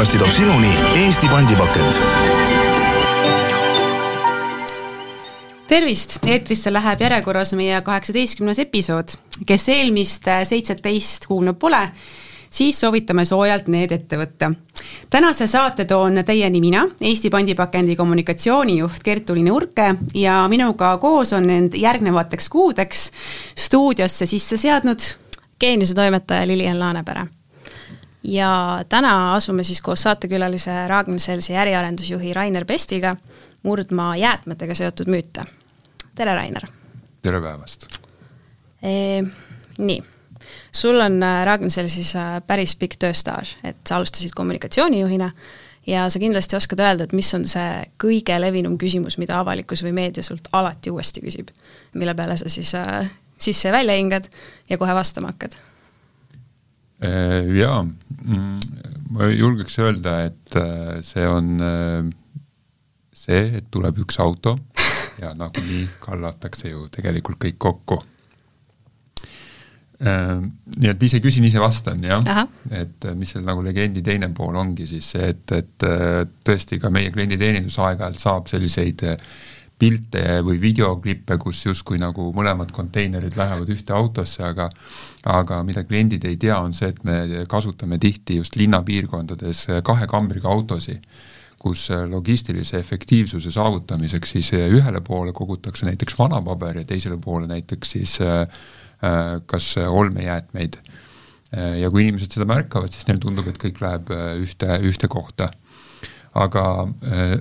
podcasti toob sinuni Eesti pandipakend. tervist, eetrisse läheb järjekorras meie kaheksateistkümnes episood. kes eelmist seitseteist kuulnud pole, siis soovitame soojalt need ette võtta. tänase saate toon teieni mina, Eesti Pandipakendi kommunikatsioonijuht Kertu-Liini Urke ja minuga koos on end järgnevateks kuudeks stuudiosse sisse seadnud geeniuse toimetaja Lilian Laanepere. Ja täna asume siis koos saatekülalise Ragnar Selsi äriarendusjuhi Rainer Pestiga murdma jäätmetega seotud müüte. tere, Rainer! tere päevast e,! nii, sul on äh, Ragnar Selsis äh, päris pikk tööstaaž, et sa alustasid kommunikatsioonijuhina ja sa kindlasti oskad öelda, et mis on see kõige levinum küsimus, mida avalikkus või meedia sult alati uuesti küsib, mille peale sa siis äh, sisse ja välja hingad ja kohe vastama hakkad? Äh, jaa, mm, ma julgeks öelda, et äh, see on äh, see, et tuleb üks auto ja nagunii kallatakse ju tegelikult kõik kokku. Nii et ise küsin, ise vastan jah, et mis seal nagu legendi teine pool ongi siis see, et, et tõesti ka meie klienditeenindus aeg-ajalt saab selliseid äh, pilte või videoklippe, kus justkui nagu mõlemad konteinerid lähevad ühte autosse, aga aga mida kliendid ei tea, on see, et me kasutame tihti just linnapiirkondades kahe kambriga autosid, kus logistilise efektiivsuse saavutamiseks siis ühele poole kogutakse näiteks vana paber ja teisele poole näiteks siis äh, kas olmejäätmeid. ja kui inimesed seda märkavad, siis neile tundub, et kõik läheb äh, ühte, ühte kohta. aga äh,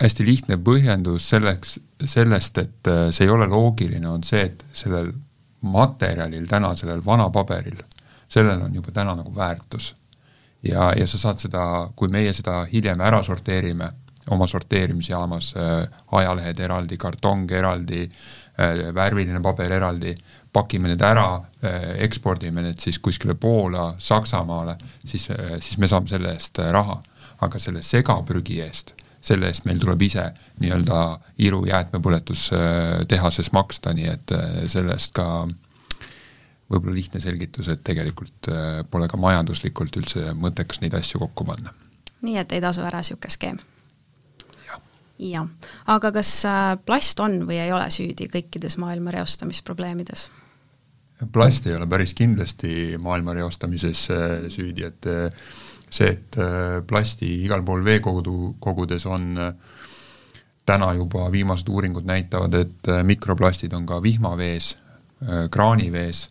hästi lihtne põhjendus selleks, sellest, et äh, see ei ole loogiline, on see, et sellel materjalil täna, sellel vanapaberil, sellel on juba täna nagu väärtus. ja, ja sa saad seda, kui meie seda hiljem ära sorteerime, oma sorteerimisjaamas äh,, ajalehed eraldi, kartong eraldi äh,, värviline paber eraldi, pakime need ära äh,, ekspordime need siis kuskile Poola, Saksamaale, siis äh,, siis me saame selle eest äh, raha. aga selle segaprügi eest selle eest meil tuleb ise nii-öelda Iru jäätmepõletustehases maksta, nii et äh, selle eest ka võib-olla lihtne selgitus, et tegelikult äh, pole ka majanduslikult üldse mõttekas neid asju kokku panna. nii et ei tasu ära niisugune skeem? jah, aga kas äh, plast on või ei ole süüdi kõikides maailma reostamisprobleemides? plast ei ole päris kindlasti maailma reostamises süüdi, et see, et äh, plasti igal pool veekogudu, kogudes on äh, täna juba viimased uuringud näitavad, et äh, mikroplastid on ka vihmavees, kraanivees,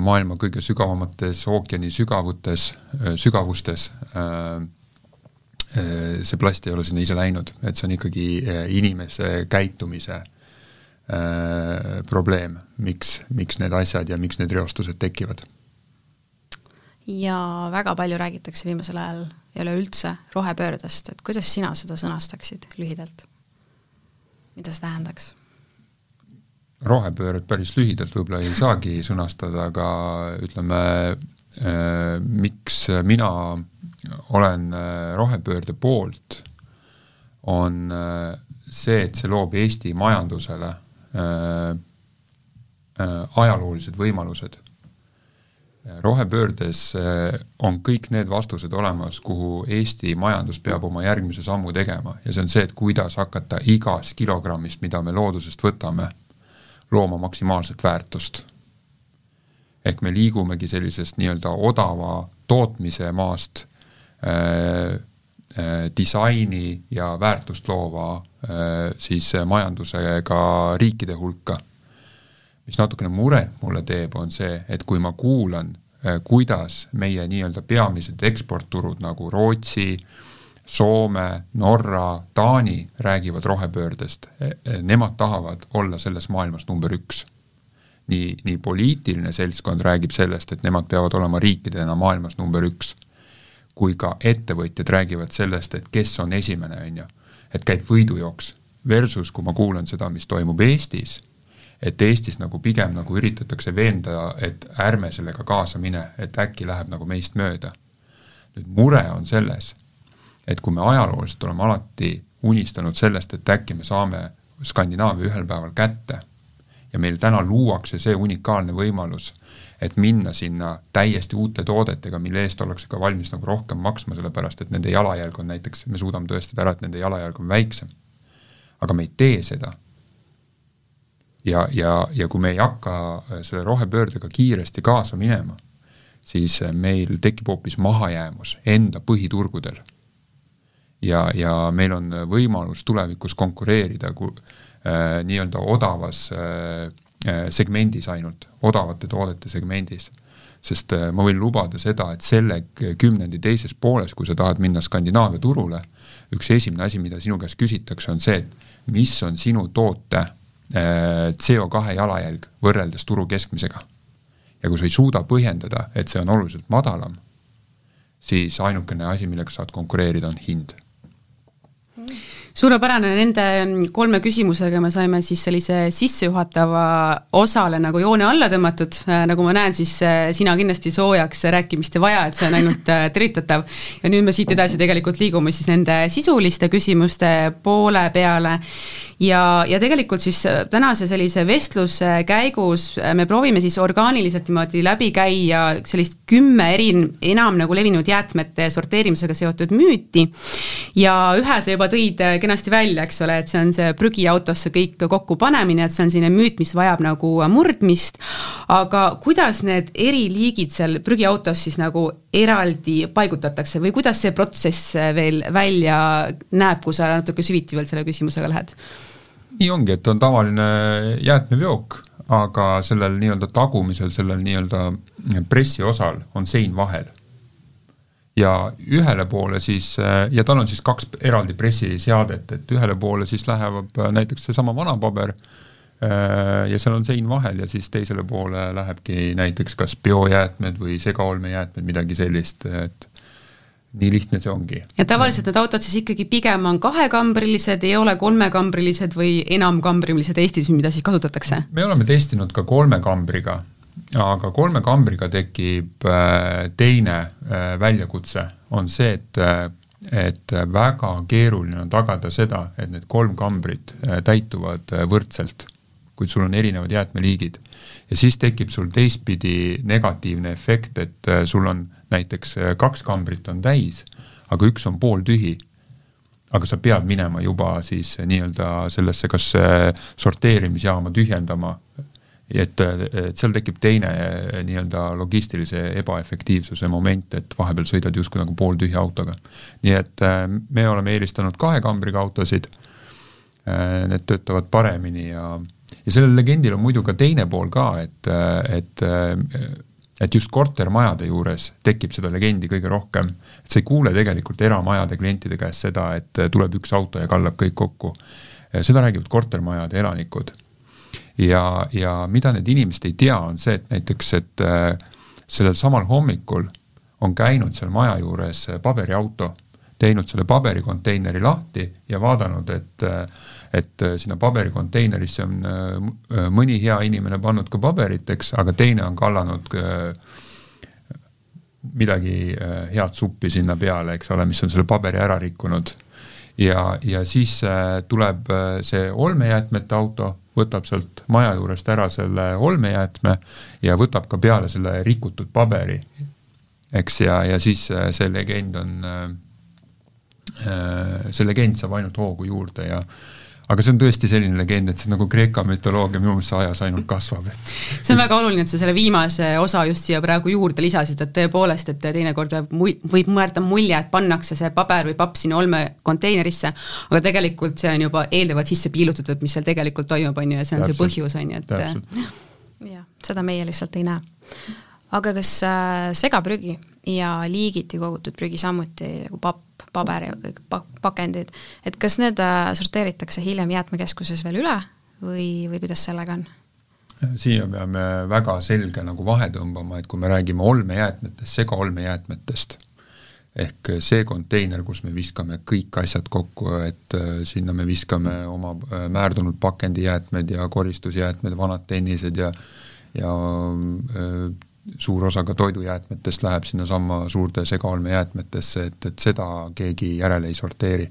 maailma kõige sügavamates ookeani sügavutes, sügavustes see plast ei ole sinna ise läinud, et see on ikkagi inimese käitumise probleem, miks, miks need asjad ja miks need reostused tekivad ja väga palju räägitakse viimasel ajal ja üleüldse rohepöördest, et kuidas sina seda sõnastaksid lühidalt? mida see tähendaks? rohepööret päris lühidalt võib-olla ei saagi sõnastada, aga ütleme äh,, miks mina olen äh, rohepöörde poolt, on äh, see, et see loob Eesti majandusele ajaloolised võimalused rohepöördes eh, on kõik need vastused olemas, kuhu Eesti majandus peab oma järgmise sammu tegema ja see on see, et kuidas hakata igast kilogrammist, mida me loodusest võtame, looma maksimaalset väärtust. ehk me liigumegi sellisest nii-öelda odava tootmise maast äh, äh, disaini ja väärtust loova äh, siis majandusega riikide hulka mis natukene muret mulle teeb, on see, et kui ma kuulan, äh, kuidas meie nii-öelda peamised eksportturud nagu Rootsi, Soome, Norra, Taani räägivad rohepöördest, e, e, nemad tahavad olla selles maailmas number üks. nii, nii poliitiline seltskond räägib sellest, et nemad peavad olema riikidena maailmas number üks, kui ka ettevõtjad räägivad sellest, et kes on esimene, on ju. et käib võidujooks, versus kui ma kuulan seda, mis toimub Eestis et Eestis nagu pigem nagu üritatakse veenda, et ärme sellega kaasa mine, et äkki läheb nagu meist mööda. nüüd mure on selles, et kui me ajalooliselt oleme alati unistanud sellest, et äkki me saame Skandinaavia ühel päeval kätte ja meil täna luuakse see unikaalne võimalus, et minna sinna täiesti uute toodetega, mille eest ollakse ka valmis nagu rohkem maksma, sellepärast et nende jalajälg on näiteks, me suudame tõestada ära, et nende jalajälg on väiksem. aga me ei tee seda. Ja, ja, ja kui me ei hakka selle rohepöördega kiiresti kaasa minema, siis meil tekib hoopis mahajäämus enda põhiturgudel. ja, ja meil on võimalus tulevikus konkureerida, kui äh, nii-öelda odavas äh, Äh, segmendis ainult, odavate toodete segmendis. sest äh, ma võin lubada seda, et selle kümnendi teises pooles, kui sa tahad minna Skandinaavia turule, üks esimene asi, mida sinu käest küsitakse, on see, et mis on sinu toote äh, CO2 jalajälg võrreldes turu keskmisega. ja kui sa ei suuda põhjendada, et see on oluliselt madalam, siis ainukene asi, millega saad konkureerida, on hind suurepärane, nende kolme küsimusega me saime siis sellise sissejuhatava osale nagu joone alla tõmmatud, äh, nagu ma näen, siis äh, sina kindlasti soojaks rääkimist ei vaja, et see on ainult äh, tervitatav. ja nüüd me siit edasi tegelikult liigume siis nende sisuliste küsimuste poole peale ja, ja tegelikult siis äh, tänase sellise vestluse käigus äh, me proovime siis orgaaniliselt niimoodi läbi käia sellist kümme eri, enam nagu levinud jäätmete sorteerimisega seotud müüti ja ühe sa juba tõid äh, kenasti välja, eks ole, et see on see prügiautosse kõik kokku panemine, et see on selline müüt, mis vajab nagu murdmist, aga kuidas need eri liigid seal prügiautos siis nagu eraldi paigutatakse või kuidas see protsess veel välja näeb, kui sa natuke süviti veel selle küsimusega lähed? Nii ongi, et on tavaline jäätmeveok, aga sellel nii-öelda tagumisel, sellel nii-öelda pressiosal on sein vahel. ja ühele poole siis, ja tal on siis kaks eraldi pressiseadet, et ühele poole siis läheb näiteks seesama vana paber ja seal on sein vahel ja siis teisele poole lähebki näiteks kas biojäätmed või segaolmejäätmed, midagi sellist, et nii lihtne see ongi. ja tavaliselt need autod siis ikkagi pigem on kahekambrilised, ei ole kolmekambrilised või enamkambrilised Eestis, mida siis kasutatakse? me oleme testinud ka kolme kambriga, aga kolme kambriga tekib äh, teine äh, väljakutse, on see, et äh, et väga keeruline on tagada seda, et need kolm kambrit täituvad võrdselt, kuid sul on erinevad jäätmeliigid. ja siis tekib sul teistpidi negatiivne efekt, et sul on näiteks äh, kaks kambrit on täis, aga üks on pooltühi, aga sa pead minema juba siis nii-öelda sellesse kas äh, sorteerimisjaama tühjendama, et, et seal tekib teine äh, nii-öelda logistilise ebaefektiivsuse moment, et vahepeal sõidad justkui nagu pooltühja autoga. nii et me oleme eelistanud kahe kambriga autosid, need töötavad paremini ja, ja sellel legendil on muidu ka teine pool ka, et, et et just kortermajade juures tekib seda legendi kõige rohkem, et sa ei kuule tegelikult eramajade klientide käest seda, et tuleb üks auto ja kallab kõik kokku. seda räägivad kortermajade elanikud. ja, ja mida need inimesed ei tea, on see, et näiteks, et äh, sellel samal hommikul on käinud seal maja juures paberiauto, teinud selle paberikonteineri lahti ja vaadanud, et äh, et äh, sinna paberikonteinerisse on äh, mõni hea inimene pannud ka paberit, eks, aga teine on kallanud äh, midagi head suppi sinna peale, eks ole, mis on selle paberi ära rikkunud. ja, ja siis tuleb see olmejäätmete auto, võtab sealt maja juurest ära selle olmejäätme ja võtab ka peale selle rikutud paberi. eks, ja, ja siis see legend on, see legend saab ainult hoogu juurde ja aga see on tõesti selline legend, et see nagu Kreeka mütoloogia minu meelest ajas ainult kasvab, et see on väga oluline, et sa selle viimase osa just siia praegu juurde lisasid, et tõepoolest, et teinekord võib mõelda mulje, et pannakse see paber või papp sinna olmekonteinerisse, aga tegelikult see on juba eelnevalt sisse piilutatud, mis seal tegelikult toimub, on ju, ja see on Täpselt. see põhjus, on ju, et jah, seda meie lihtsalt ei näe. aga kas äh, segaprügi ja liigiti kogutud prügi samuti nagu papp, paber ja kõik pakendid, et kas need äh, sorteeritakse hiljem jäätmekeskuses veel üle või, või kuidas sellega on? siia peame väga selge nagu vahe tõmbama, et kui me räägime olmejäätmetest, segaolmejäätmetest, ehk see konteiner, kus me viskame kõik asjad kokku, et äh, sinna me viskame oma äh, määrdunud pakendijäätmed ja koristusjäätmed, vanad tennised ja ja suur osa ka toidujäätmetest läheb sinnasamma suurde segaolmejäätmetesse, et, et seda keegi järele ei sorteeri.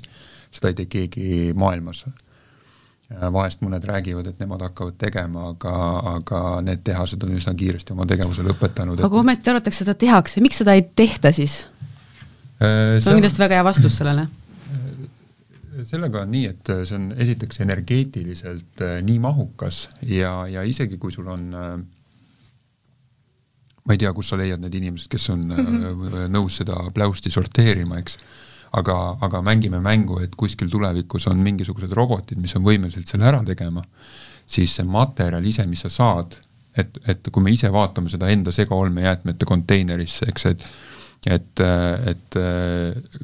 seda ei tee keegi maailmas. vahest mõned räägivad, et nemad hakkavad tegema, aga, aga need tehased on üsna kiiresti oma tegevuse lõpetanud. aga ometi arvatakse, seda tehakse, miks seda ei tehta siis? see on kindlasti väga hea vastus sellele sellega on nii, et see on esiteks energeetiliselt äh, nii mahukas ja, ja isegi kui sul on äh, ma ei tea, kus sa leiad need inimesed, kes on mm -hmm. nõus seda pläusti sorteerima, eks, aga, aga mängime mängu, et kuskil tulevikus on mingisugused robotid, mis on võimelised selle ära tegema, siis see materjal ise, mis sa saad, et, et kui me ise vaatame seda enda segaolmejäätmete konteinerisse, eks, et et, et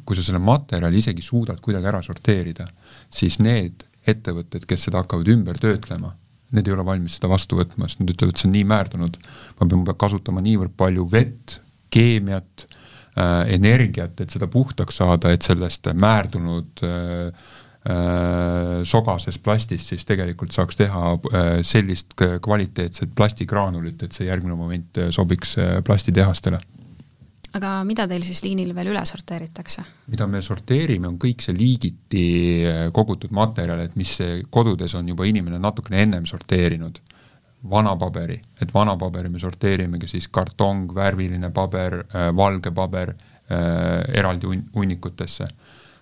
kui sa selle materjali isegi suudad kuidagi ära sorteerida, siis need ettevõtted, kes seda hakkavad ümber töötlema, need ei ole valmis seda vastu võtma, sest nad ütlevad, see on nii määrdunud, ma pean kasutama niivõrd palju vett, keemiat äh,, energiat, et seda puhtaks saada, et sellest määrdunud äh, äh, sogasest plastist siis tegelikult saaks teha äh, sellist kvaliteetset plastigraanulit, et see järgmine moment sobiks äh, plastitehastele aga mida teil siis liinil veel üle sorteeritakse? mida me sorteerime, on kõik see liigiti eh, kogutud materjal, et mis kodudes on juba inimene natukene ennem sorteerinud. vana paberi, et vana paberi me sorteerimegi siis kartong, värviline paber äh,, valge paber äh, eraldi un-, hunnikutesse.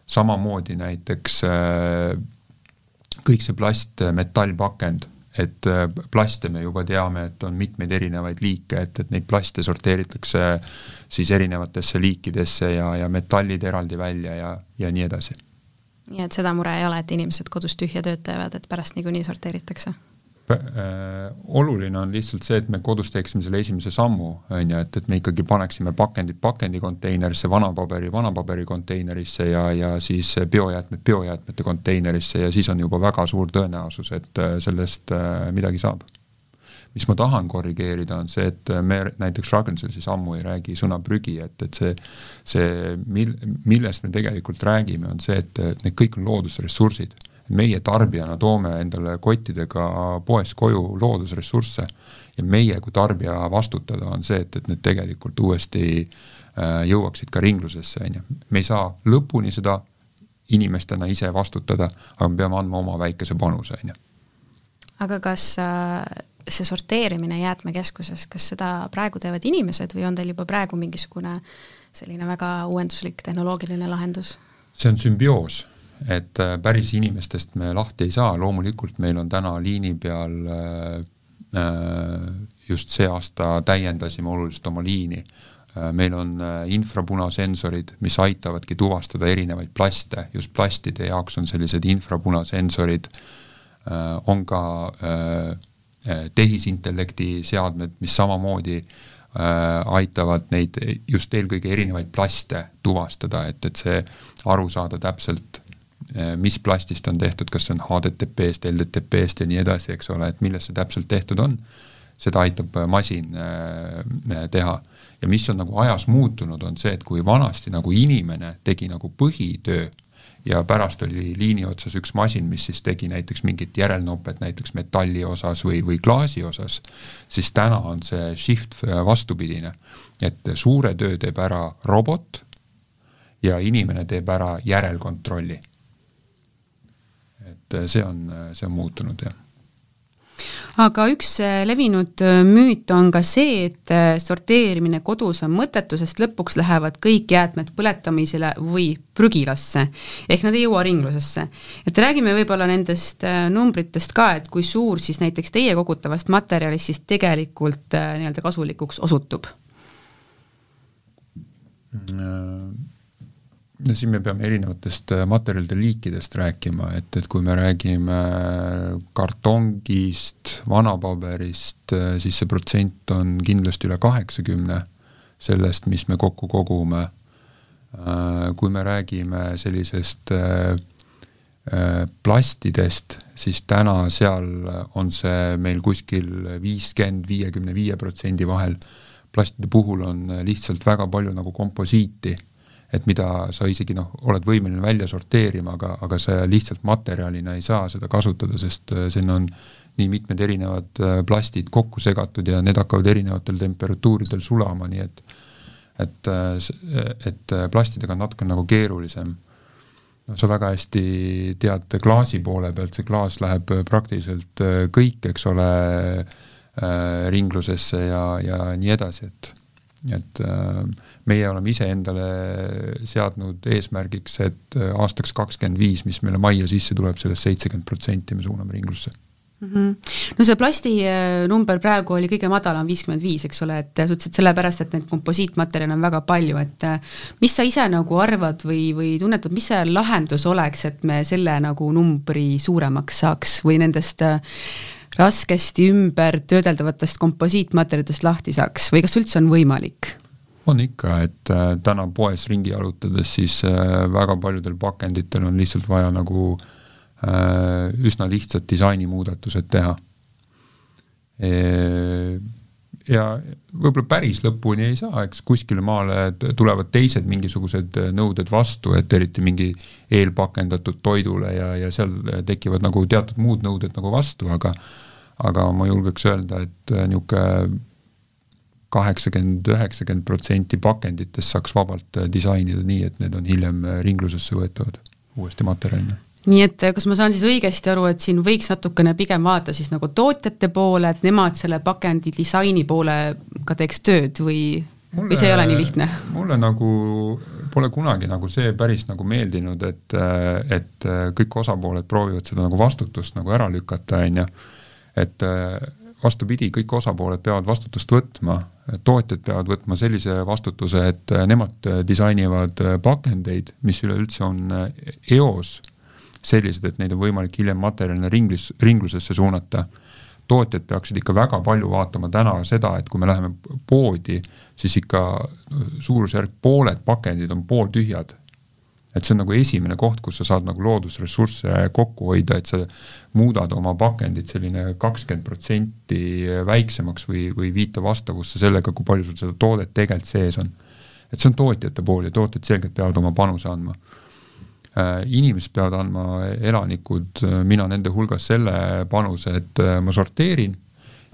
samamoodi näiteks kõik see plast, metallpakend et äh, plaste me juba teame, et on mitmeid erinevaid liike, et, et neid plaste sorteeritakse siis erinevatesse liikidesse ja, ja metallid eraldi välja ja, ja nii edasi. nii et seda mure ei ole, et inimesed kodus tühja tööd teevad, et pärast niikuinii sorteeritakse? Äh, oluline on lihtsalt see, et me kodus teeksime selle esimese sammu, on ju, et, et me ikkagi paneksime pakendid pakendikonteinerisse, vanapaberi vanapaberi konteinerisse ja, ja siis biojäätmed biojäätmete konteinerisse ja siis on juba väga suur tõenäosus, et äh, sellest äh, midagi saab. mis ma tahan korrigeerida, on see, et me näiteks Ragn-Sells siis ammu ei räägi sõna prügi, et, et see, see, mil-, millest me tegelikult räägime, on see, et need kõik on loodusressursid meie tarbijana toome endale kottidega poest koju loodusressursse ja meie kui tarbija vastutada on see, et, et need tegelikult uuesti äh, jõuaksid ka ringlusesse, on ju. me ei saa lõpuni seda inimestena ise vastutada, aga me peame andma oma väikese panuse, on ju. aga kas äh, see sorteerimine jäätmekeskuses, kas seda praegu teevad inimesed või on teil juba praegu mingisugune selline väga uuenduslik tehnoloogiline lahendus? see on sümbioos et äh, päris inimestest me lahti ei saa, loomulikult meil on täna liini peal äh, äh, just see aasta täiendasime oluliselt oma liini. meil on infrapunasensorid, mis aitavadki tuvastada erinevaid plaste, just plastide jaoks on sellised infrapunasensorid, on ka tehisintellekti seadmed, mis samamoodi aitavad neid just eelkõige erinevaid plaste tuvastada, et, et see aru saada täpselt mis plastist on tehtud, kas see on HDTP-st, LDTP-st ja nii edasi, eks ole, et millest see täpselt tehtud on, seda aitab eh, masin eh, teha. ja mis on nagu ajas muutunud, on see, et kui vanasti nagu inimene tegi nagu põhitöö ja pärast oli liini otsas üks masin, mis siis tegi näiteks mingit järelnopet näiteks metalli osas või, või klaasi osas, siis täna on see shift vastupidine, et suure töö teeb ära robot ja inimene teeb ära järelkontrolli et äh, see on, äh, see on muutunud, jah aga üks äh, levinud müüt on ka see, et sorteerimine kodus on mõttetu, sest lõpuks lähevad kõik jäätmed põletamisele või prügilasse. ehk nad ei jõua ringlusesse. et räägime võib-olla nendest numbritest ka, et kui suur siis näiteks teie kogutavast materjalist siis tegelikult nii-öelda kasulikuks osutub mm,? No siin me peame erinevatest äh, materjalide liikidest rääkima, et, et kui me räägime kartongist, vanapaberist, äh, siis see protsent on kindlasti üle kaheksakümne sellest, mis me kokku kogume. Äh, kui me räägime sellisest plastidest, siis täna seal on see meil kuskil viiskümmend, viiekümne viie protsendi vahel. plastide puhul on lihtsalt väga palju nagu komposiiti et mida sa isegi noh, oled võimeline välja sorteerima, aga, aga sa lihtsalt materjalina ei saa seda kasutada, sest äh, sinna on nii mitmed erinevad äh, plastid kokku segatud ja need hakkavad erinevatel temperatuuridel sulama, nii et et, äh, et plastidega on natuke nagu keerulisem. no sa väga hästi tead klaasi poole pealt, see klaas läheb praktiliselt kõik, eks ole, ringlusesse ja, ja nii edasi, et et meie oleme iseendale seadnud eesmärgiks, et aastaks kakskümmend viis, mis meile majja sisse tuleb sellest, sellest seitsekümmend protsenti me suuname ringlusse mm. -hmm. no see plasti äh, number praegu oli kõige madalam, viiskümmend viis, eks ole, et sa ütlesid sellepärast, et neid komposiitmaterjale on väga palju, et äh, mis sa ise nagu arvad või, või tunnetad, mis see lahendus oleks, et me selle nagu numbri suuremaks saaks või nendest äh, raskesti ümber töödeldavatest komposiitmaterjalidest lahti saaks või kas üldse on võimalik? on ikka, et äh, täna poes ringi jalutades, siis äh, väga paljudel pakenditel on lihtsalt vaja nagu Äh, üsna lihtsad disainimuudatused teha. E, ja võib-olla päris lõpuni ei saa, eks kuskile maale tulevad teised mingisugused nõuded vastu, et eriti mingi eelpakendatud toidule ja, ja seal tekivad nagu teatud muud nõuded nagu vastu, aga aga ma julgeks öelda, et niisugune kaheksakümmend, üheksakümmend protsenti pakenditest saaks vabalt disainida nii, et need on hiljem ringlusesse võetavad uuesti materjalina nii et eh, kas ma saan siis õigesti aru, et siin võiks natukene pigem vaadata siis nagu tootjate poole, et nemad selle pakendi disaini poole ka teeks tööd või, või see ei ole nii lihtne? mulle nagu pole kunagi nagu see päris nagu meeldinud, et, et kõik osapooled proovivad seda nagu vastutust nagu ära lükata, on ju. et vastupidi, kõik osapooled peavad vastutust võtma, tootjad peavad võtma sellise vastutuse, et nemad disainivad pakendeid, mis üleüldse on eos sellised, et neid on võimalik hiljem materjalina ringlis, ringlusesse suunata. tootjad peaksid ikka väga palju vaatama täna seda, et kui me läheme poodi, siis ikka suurusjärk pooled pakendid on pooltühjad et see on nagu esimene koht, kus sa saad nagu loodusressursse kokku hoida, et sa muudad oma pakendit selline kakskümmend protsenti väiksemaks või, või viita vastavusse sellega, kui palju sul seda toodet tegelikult sees on. et see on tootjate pool ja tootjad selgelt peavad oma panuse andma inimesed peavad andma, elanikud, äh, mina nende hulgas selle panuse, et äh, ma sorteerin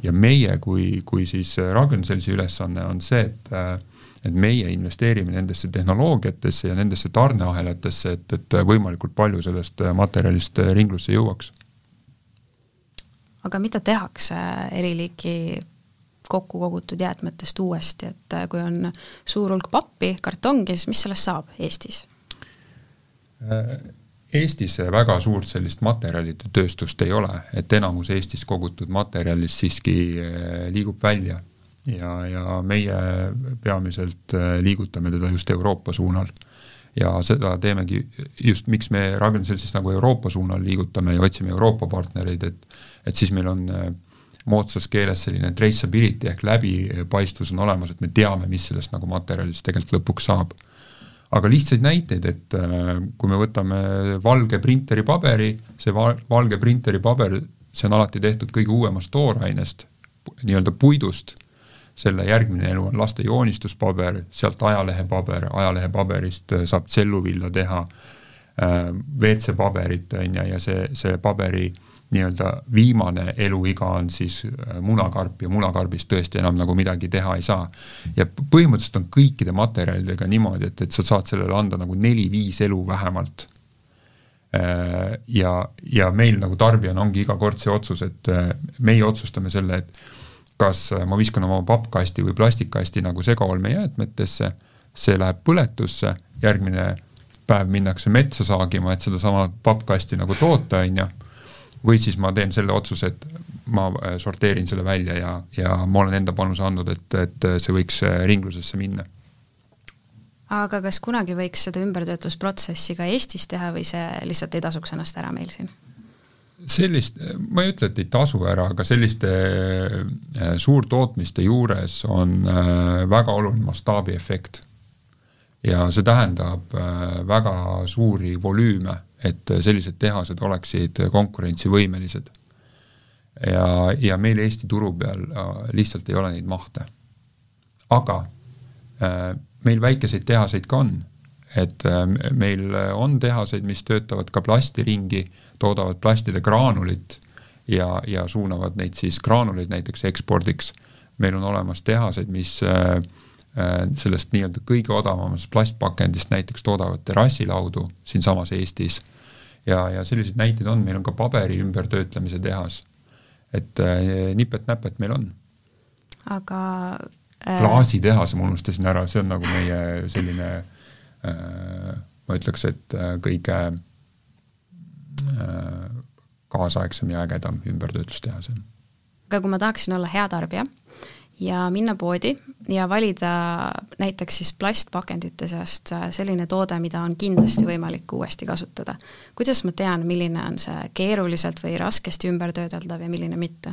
ja meie kui, kui siis Ragn-Sellsi ülesanne on see, et et meie investeerime nendesse tehnoloogiatesse ja nendesse tarneahelatesse, et, et võimalikult palju sellest materjalist ringlusse jõuaks. aga mida tehakse eri liiki kokku kogutud jäätmetest uuesti, et kui on suur hulk pappi, kartongi, siis mis sellest saab Eestis? Eestis väga suurt sellist materjalide tööstust ei ole, et enamus Eestis kogutud materjalist siiski eh, liigub välja ja, ja meie peamiselt eh, liigutame teda just Euroopa suunal. ja seda teemegi just, miks me Ragn-Sellsis nagu Euroopa suunal liigutame ja otsime Euroopa partnereid, et et siis meil on eh, moodsas keeles selline traceability ehk läbipaistvus on olemas, et me teame, mis sellest nagu materjalist tegelikult lõpuks saab aga lihtsaid näiteid, et äh, kui me võtame valge printeri paberi, see val-, valge printeri paber, see on alati tehtud kõige uuemast toorainest, nii-öelda puidust, selle järgmine elu on laste joonistuspaber, sealt ajalehepaber, ajalehepaberist äh, saab tselluvilla teha, äh, WC-paberit, on ju, ja see, see paberi äh, nii-öelda viimane eluiga on siis äh, munakarp ja munakarbist tõesti enam nagu midagi teha ei saa. ja põhimõtteliselt on kõikide materjalidega niimoodi, et, et sa saad sellele anda nagu neli-viis elu vähemalt. Äh, ja, ja meil nagu tarbijana ongi iga kord see otsus, et äh, meie otsustame selle, et kas ma viskan oma pappkasti või plastikkasti nagu segaolmejäätmetesse, see läheb põletusse, järgmine päev minnakse metsa saagima, et sedasama pappkasti nagu toota, on ju või siis ma teen selle otsuse, et ma äh, sorteerin selle välja ja, ja ma olen enda panuse andnud, et, et see võiks äh, ringlusesse minna. aga kas kunagi võiks seda ümbertöötlusprotsessi ka Eestis teha või see lihtsalt ei tasuks ennast ära meil siin? sellist, ma ei ütle, et ei tasu ära, aga selliste äh, suurtootmiste juures on väga oluline mastaabiefekt. ja see tähendab väga suuri volüüme et sellised tehased oleksid konkurentsivõimelised. ja, ja meil Eesti turu peal äh, lihtsalt ei ole neid mahte. aga äh, meil väikeseid tehaseid ka on, et äh, meil on tehaseid, mis töötavad ka plasti ringi, toodavad plastide graanulit ja, ja suunavad neid siis graanuleid näiteks ekspordiks. meil on olemas tehaseid, mis äh, sellest nii-öelda kõige odavamast plastpakendist näiteks toodavad terrassilaudu siinsamas Eestis ja, ja selliseid näiteid on, meil on ka paberi ümbertöötlemise tehas. et äh, nipet-näpet meil on. aga äh... klaasitehase ma unustasin ära, see on nagu meie selline äh, ma ütleks, et äh, kõige äh, kaasaegsem ja ägedam ümbertöötlustehas. aga kui ma tahaksin olla hea tarbija ja minna poodi ja valida näiteks siis plastpakendite seast äh, selline toode, mida on kindlasti võimalik uuesti kasutada. kuidas ma tean, milline on see keeruliselt või raskesti ümbertöödeldav ja milline mitte?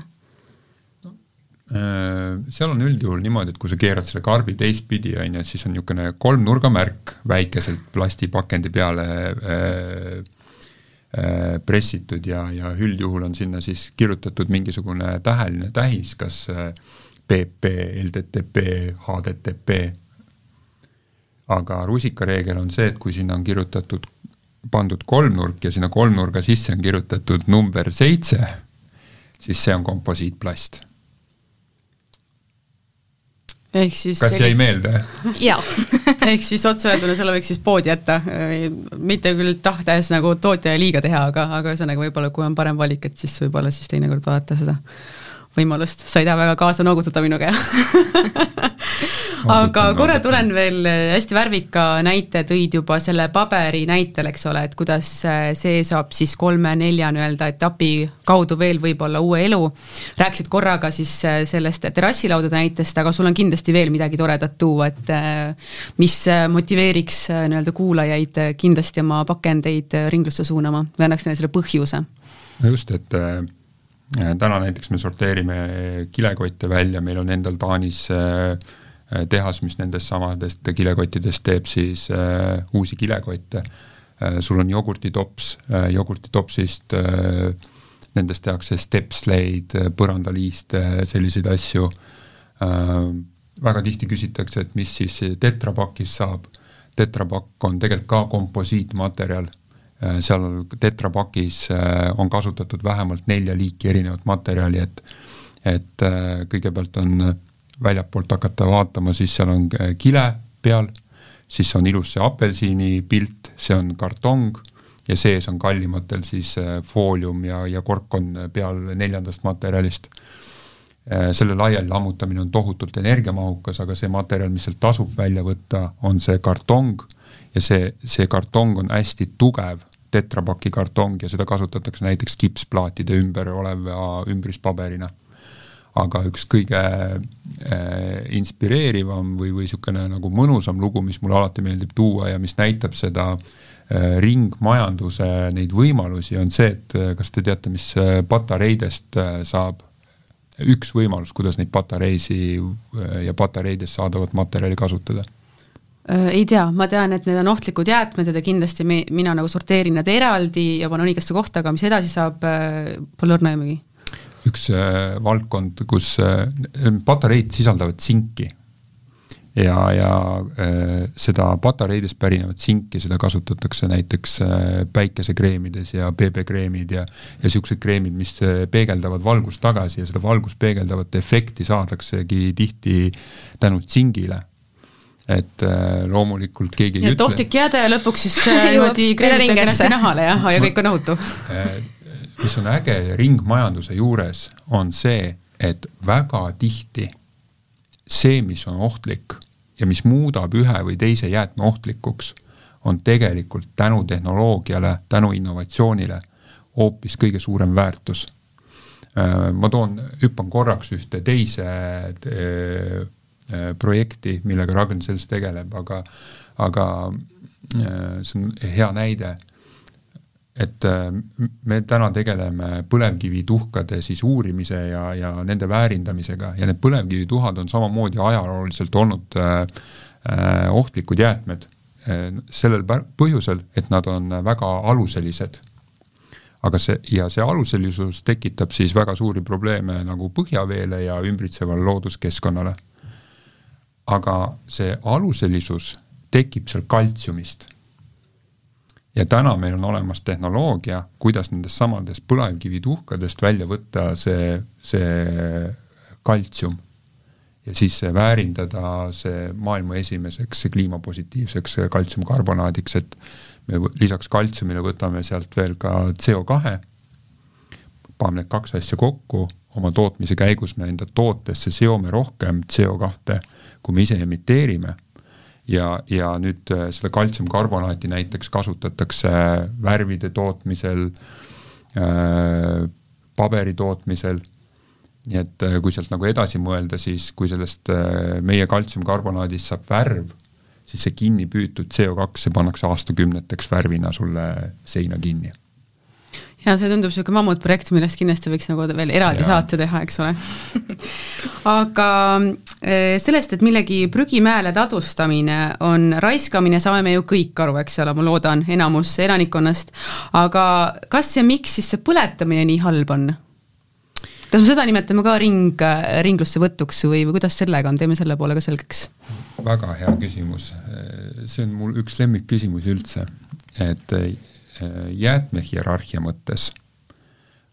Äh, seal on üldjuhul niimoodi, et kui sa keerad selle karbi teistpidi, on ju, siis on niisugune kolmnurgamärk väikeselt plastipakendi peale äh, äh, pressitud ja, ja üldjuhul on sinna siis kirjutatud mingisugune täheline tähis, kas äh, PP, LDTP, HDTP. aga rusikareegel on see, et kui sinna on kirjutatud, pandud kolmnurk ja sinna kolmnurga sisse on kirjutatud number seitse, siis see on komposiitplast ehk siis kas jäi meelde? jaa ehk siis otse öelduna selle võiks siis poodi jätta, mitte küll tahtes nagu tootjale liiga teha, aga, aga ühesõnaga võib-olla kui on parem valik, et siis võib-olla siis teinekord vaadata seda võimalust, sa ei taha väga kaasa noogutada minuga, jah aga korra tulen veel, äh, hästi värvika näite tõid juba selle paberi näitel, eks ole, et kuidas äh, see saab siis kolme-nelja nii-öelda etapi kaudu veel võib-olla uue elu. rääkisid korraga siis äh, sellest terrassilaudade näitest, aga sul on kindlasti veel midagi toredat tuua, et mis motiveeriks nii-öelda kuulajaid kindlasti oma pakendeid ringlusse suunama või annaks neile selle põhjuse? no just, et täna näiteks me sorteerime kilekotte välja, meil on endal Taanis äh, tehas, mis nendest samadest kilekottidest teeb siis äh, uusi kilekotte äh,. sul on jogurtitops äh,, jogurtitopsist äh, nendest tehakse stepsleid, äh, põrandaliiste, selliseid asju äh,. väga tihti küsitakse, et mis siis tetrapakist saab. tetrapakk on tegelikult ka komposiitmaterjal Äh, seal tetrapakis äh, on kasutatud vähemalt nelja liiki erinevat materjali, et et äh, kõigepealt on väljapoolt hakata vaatama, siis seal on kile peal, siis on ilus see apelsini pilt, see on kartong ja sees on kallimatel siis foolium ja, ja kork on peal neljandast materjalist. selle laiali lammutamine on tohutult energiamahukas, aga see materjal, mis sealt tasub välja võtta, on see kartong ja see, see kartong on hästi tugev tetrapaki kartong ja seda kasutatakse näiteks kipsplaatide ümber oleva ümbrispaberina. aga üks kõige äh, inspireerivam või, või niisugune nagu mõnusam lugu, mis mulle alati meeldib tuua ja mis näitab seda äh, ringmajanduse neid võimalusi, on see, et äh, kas te teate, mis patareidest äh, saab üks võimalus, kuidas neid patareisi äh, ja patareidest saadavat materjali kasutada ei tea, ma tean, et need on ohtlikud jäätmed ja kindlasti me, mina nagu sorteerin nad eraldi ja panen õigesse kohta, aga mis edasi saab, äh, pole õrna aimugi. üks äh, valdkond, kus äh, patareid sisaldavad tsinki ja, ja äh, seda patareidest pärinevat tsinki, seda kasutatakse näiteks äh, päikesekreemides ja BB-kreemid ja ja niisugused kreemid, mis äh, peegeldavad valgust tagasi ja seda valgust peegeldavat efekti saadaksegi tihti tänu tsingile et äh, loomulikult keegi ei ütle. ohtlik jääda ja lõpuks siis äh, niimoodi kreemitakse kenasti nahale jah, ja kõik on ohutu äh, mis on äge ringmajanduse juures, on see, et väga tihti see, mis on ohtlik ja mis muudab ühe või teise jäätme ohtlikuks, on tegelikult tänu tehnoloogiale, tänu innovatsioonile hoopis kõige suurem väärtus. ma toon, hüppan korraks ühte teise projekti, millega Ragn-Sells tegeleb, aga, aga äh, see on hea näide, et äh, me täna tegeleme põlevkivituhkade siis uurimise ja, ja nende väärindamisega ja need põlevkivituhad on samamoodi ajalooliselt olnud äh, ohtlikud jäätmed äh, sellel põhjusel, et nad on väga aluselised. Aga see, ja see aluselisus tekitab siis väga suuri probleeme nagu põhjaveele ja ümbritsevale looduskeskkonnale aga see aluselisus tekib seal kaltsiumist. ja täna meil on olemas tehnoloogia, kuidas nendest samadest põlevkivituhkadest välja võtta see, see kaltsium. ja siis väärindada see maailma esimeseks kliimapositiivseks kaltsiumkarbonaadiks, et me lisaks kaltsiumile võtame sealt veel ka CO2, paneme need kaks asja kokku, oma tootmise käigus me enda tootesse seome rohkem CO2, kui me ise emiteerime ja, ja nüüd äh, seda kaltsiumkarbonaati näiteks kasutatakse värvide tootmisel äh,, paberi tootmisel nii et äh, kui sealt nagu edasi mõelda, siis kui sellest äh, meie kaltsiumkarbonaadist saab värv, siis see kinni püütud CO2, see pannakse aastakümneteks värvina sulle seina kinni. Ja see tundub niisugune mammutprojekt, millest kindlasti võiks nagu veel eraldi ja. saate teha, eks ole aga äh, sellest, et millegi prügimäele ladustamine on raiskamine, saame me ju kõik aru, eks ole, ma loodan, enamus elanikkonnast, aga kas ja miks siis see põletamine nii halb on? kas me seda nimetame ka ring, ringlusse võtuks või, või kuidas sellega on, teeme selle poole ka selgeks? väga hea küsimus, see on mul üks lemmikküsimusi üldse, et jäätmehierarhia mõttes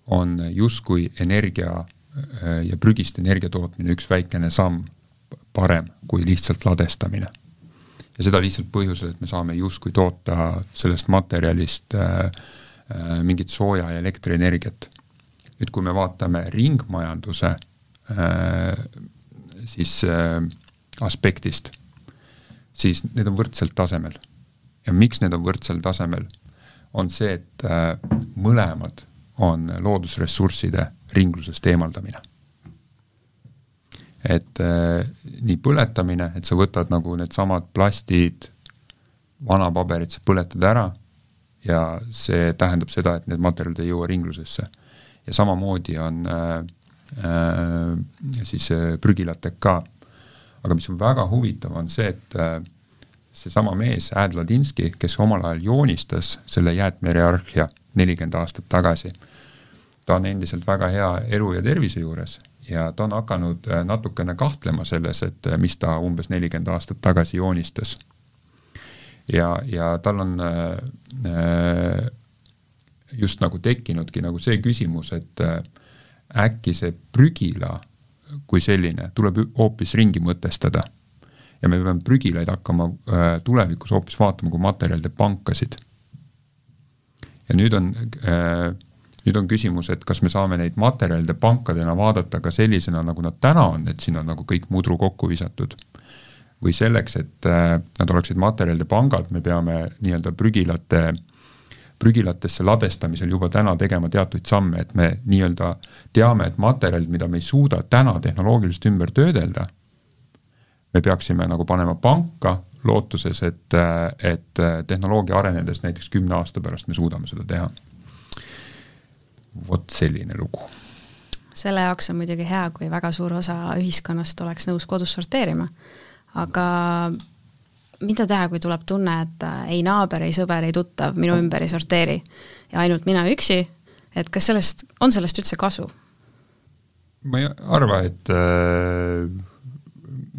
on justkui energia äh, ja prügist energia tootmine üks väikene samm parem kui lihtsalt ladestamine. ja seda lihtsalt põhjusel, et me saame justkui toota sellest materjalist äh, mingit sooja ja elektrienergiat nüüd, kui me vaatame ringmajanduse äh, siis äh, aspektist, siis need on võrdsel tasemel. ja miks need on võrdsel tasemel, on see, et äh, mõlemad on loodusressursside ringlusest eemaldamine. et nii põletamine, et sa võtad nagu needsamad plastid, vanapaberid, sa põletad ära ja see tähendab seda, et need materjalid ei jõua ringlusesse ja samamoodi on äh, äh, siis äh, prügilatega ka. aga mis on väga huvitav, on see, et äh, seesama mees, Ad Ladinski, kes omal ajal joonistas selle jäätmehierarhia nelikümmend aastat tagasi, ta on endiselt väga hea elu ja tervise juures ja ta on hakanud äh, natukene kahtlema selles, et äh, mis ta umbes nelikümmend aastat tagasi joonistas. ja, ja tal on äh, just nagu tekkinudki nagu see küsimus, et äh, äkki see prügila kui selline tuleb hoopis ringi mõtestada. Ja me peame prügilaid hakkama äh, tulevikus hoopis vaatama kui materjalide pankasid. ja nüüd on äh, nüüd on küsimus, et kas me saame neid materjalide pankadena vaadata ka sellisena, nagu nad täna on, et siin on nagu kõik mudru kokku visatud. või selleks, et nad oleksid materjalide pangad, me peame nii-öelda prügilate äh, prügilatesse ladestamisel juba täna tegema teatuid samme, et me nii-öelda teame, et materjalid, mida me ei suuda täna tehnoloogiliselt ümber töödelda, me peaksime nagu panema panka lootuses, et, et tehnoloogia arenedes näiteks kümne aasta pärast me suudame seda teha. vot selline lugu. selle jaoks on muidugi hea, kui väga suur osa ühiskonnast oleks nõus kodus sorteerima, aga mida teha, kui tuleb tunne, et ei naaber, ei sõber, ei tuttav minu ümber ei sorteeri ja ainult mina üksi, et kas sellest, on sellest üldse kasu? ma ei arva, et äh,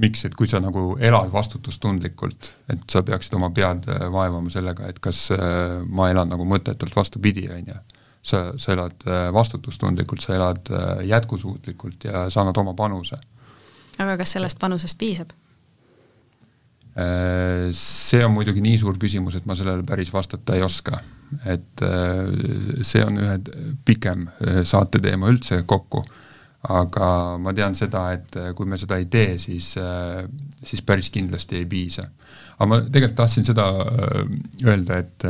miks, et kui sa nagu elad vastutustundlikult, et sa peaksid oma pead äh, vaevama sellega, et kas äh, ma elan nagu mõttetult, vastupidi, on ju. sa, sa elad äh, vastutustundlikult, sa elad jätkusuutlikult ja sa annad oma panuse. aga kas sellest panusest piisab? See on muidugi nii suur küsimus, et ma sellele päris vastata ei oska. et see on ühe pikem saate teema üldse kokku, aga ma tean seda, et kui me seda ei tee, siis, siis päris kindlasti ei piisa. aga ma tegelikult tahtsin seda öelda, et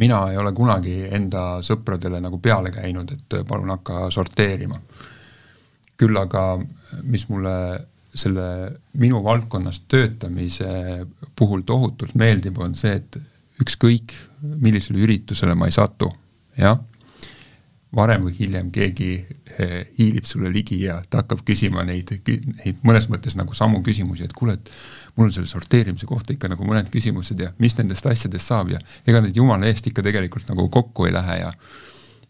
mina ei ole kunagi enda sõpradele nagu peale käinud, et palun hakka sorteerima. küll aga, mis mulle selle minu valdkonnas töötamise puhul tohutult meeldib, on see, et ükskõik millisele üritusele ma ei satu, jah, varem või hiljem keegi eh, hiilib sulle ligi ja ta hakkab küsima neid, neid mõnes mõttes nagu samu küsimusi, et kuule, et mul on selle sorteerimise kohta ikka nagu mõned küsimused ja mis nendest asjadest saab ja ega need jumala eest ikka tegelikult nagu kokku ei lähe ja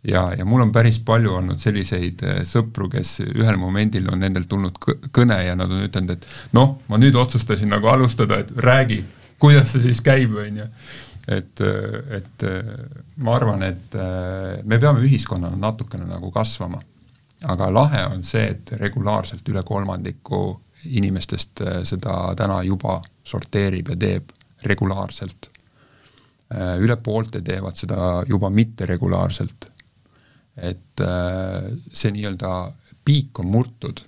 ja, ja mul on päris palju olnud selliseid äh, sõpru, kes ühel momendil on nendelt tulnud kõne ja nad on ütelnud, et noh, ma nüüd otsustasin nagu alustada, et räägi, kuidas see siis käib, on ju. Et, et ma arvan, et äh, me peame ühiskonnana natukene nagu kasvama. aga lahe on see, et regulaarselt üle kolmandiku inimestest äh, seda täna juba sorteerib ja teeb regulaarselt. Äh, üle poolte teevad seda juba mitteregulaarselt. et äh, see nii-öelda piik on murtud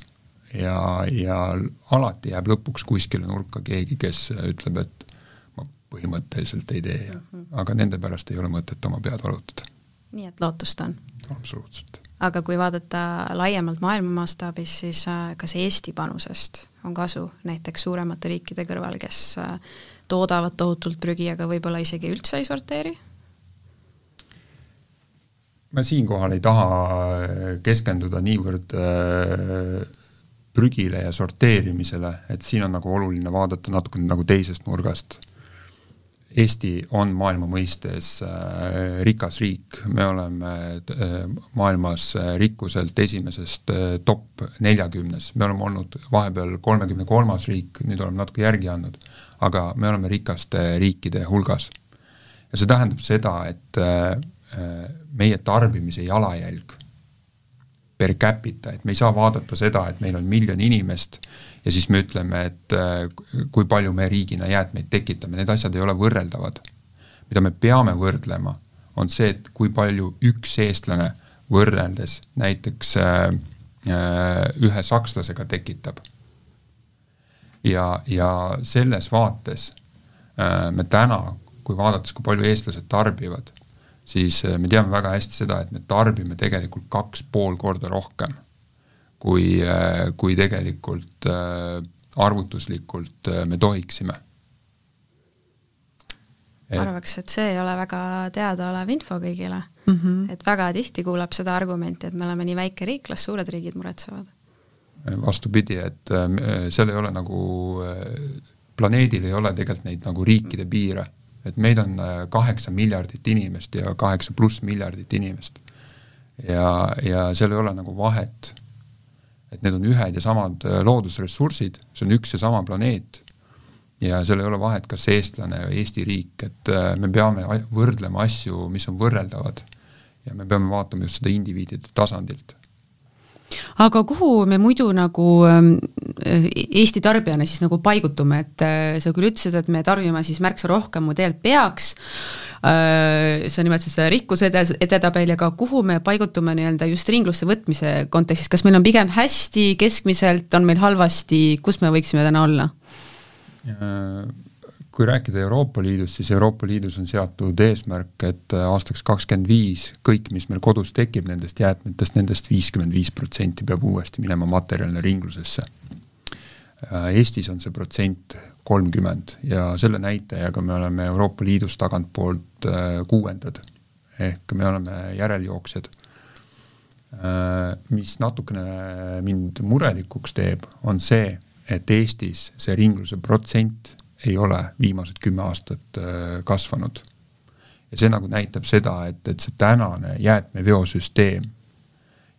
ja, ja alati jääb lõpuks kuskile nurka keegi, kes ütleb, et põhimõtteliselt ei tee ja -hmm. aga nende pärast ei ole mõtet oma pead valutada. nii et lootust on? absoluutselt aga kui vaadata laiemalt maailma mastaabis, siis äh, kas Eesti panusest on kasu näiteks suuremate riikide kõrval, kes äh, toodavad tohutult prügi, aga võib-olla isegi üldse ei sorteeri? ma siinkohal ei taha äh, keskenduda niivõrd prügile ja sorteerimisele, et siin on nagu oluline vaadata natukene nagu teisest nurgast Eesti on maailma mõistes äh, rikas riik, me oleme äh, maailmas äh, rikkuselt esimesest top neljakümnes, me oleme olnud vahepeal kolmekümne kolmas riik, nüüd oleme natuke järgi andnud, aga me oleme rikaste riikide hulgas. ja see tähendab seda, et meie tarbimise jalajälg per capita, et me ei saa vaadata seda, et meil on miljon inimest ja siis me ütleme, et äh, kui palju me riigina jäätmeid tekitame, need asjad ei ole võrreldavad. mida me peame võrdlema, on see, et kui palju üks eestlane võrreldes näiteks äh, äh, ühe sakslasega tekitab. ja, ja selles vaates me täna, kui vaadates, kui palju eestlased tarbivad, siis me teame väga hästi seda, et me tarbime tegelikult kaks pool korda rohkem, kui, äh, kui tegelikult äh, arvutuslikult me tohiksime. Et... arvaks, et see ei ole väga teadaolev info kõigile mm. -hmm. et väga tihti kuuleb seda argumenti, et me oleme nii väike riik, las suured riigid muretsevad. vastupidi, et seal ei ole nagu, planeedil ei ole tegelikult neid nagu riikide piire et meid on äh, kaheksa miljardit inimest ja kaheksa pluss miljardit inimest. ja, ja seal ei ole nagu vahet, et need on ühed ja samad äh, loodusressursid, see on üks ja sama planeet ja seal ei ole vahet, kas eestlane või Eesti riik, et äh, me peame võrdlema asju, mis on võrreldavad. ja me peame vaatama just seda indiviidide tasandilt aga kuhu me muidu nagu ähm, Eesti tarbijana siis nagu paigutume, et äh, sa küll ütlesid, et me tarbime siis märksa rohkem, mu tegelikult peaks, äh, sa nimetasid seda rikkuse ede-, edetabeli, aga kuhu me paigutume nii-öelda just ringlusse võtmise kontekstis, kas meil on pigem hästi, keskmiselt, on meil halvasti, kus me võiksime täna olla? Kui rääkida Euroopa Liidust, siis Euroopa Liidus on seatud eesmärk, et äh, aastaks kakskümmend viis kõik, mis meil kodus tekib nendest jäätmetest, nendest viiskümmend viis protsenti peab uuesti minema materjalina ringlusesse. Äh, Eestis on see protsent kolmkümmend ja selle näitajaga me oleme Euroopa Liidus tagantpoolt äh, kuuendad. ehk me oleme järeljooksjad. mis natukene mind murelikuks teeb, on see, et Eestis see ringluse protsent ei ole viimased kümme aastat äh, kasvanud. ja see nagu näitab seda, et, et see tänane jäätmeveosüsteem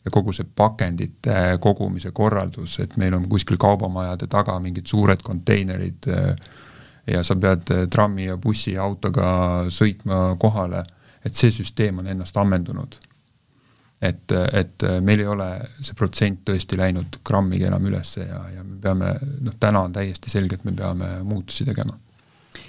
ja kogu see pakendite kogumise korraldus, et meil on kuskil kaubamajade taga mingid suured konteinerid äh, ja sa pead äh, trammi ja bussi ja autoga sõitma kohale, et see süsteem on ennast ammendunud et, et meil ei ole see protsent tõesti läinud grammigi enam ülesse ja, ja me peame, noh, täna on täiesti selge, et me peame muutusi tegema.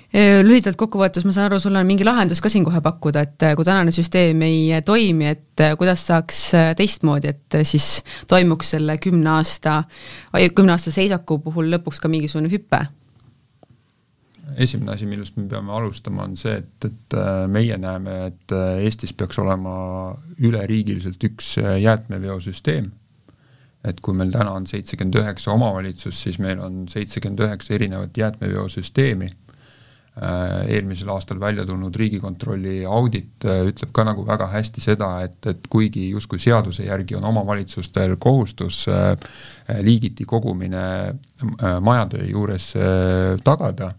Lühidalt kokkuvõttes ma saan aru, sul on mingi lahendus ka siin kohe pakkuda, et kui tänane süsteem ei toimi, et kuidas saaks teistmoodi, et siis toimuks selle kümne aasta, kümne aasta seisaku puhul lõpuks ka mingisugune hüpe esimene asi, millest me peame alustama, on see, et, et äh, meie näeme, et äh, Eestis peaks olema üleriigiliselt üks äh, jäätmeveosüsteem. et kui meil täna on seitsekümmend üheksa omavalitsust, siis meil on seitsekümmend üheksa erinevat jäätmeveosüsteemi. eelmisel aastal välja tulnud Riigikontrolli audit ütleb ka nagu väga hästi seda, et, et kuigi justkui seaduse järgi on omavalitsustel kohustus liigiti kogumine majade juures tagada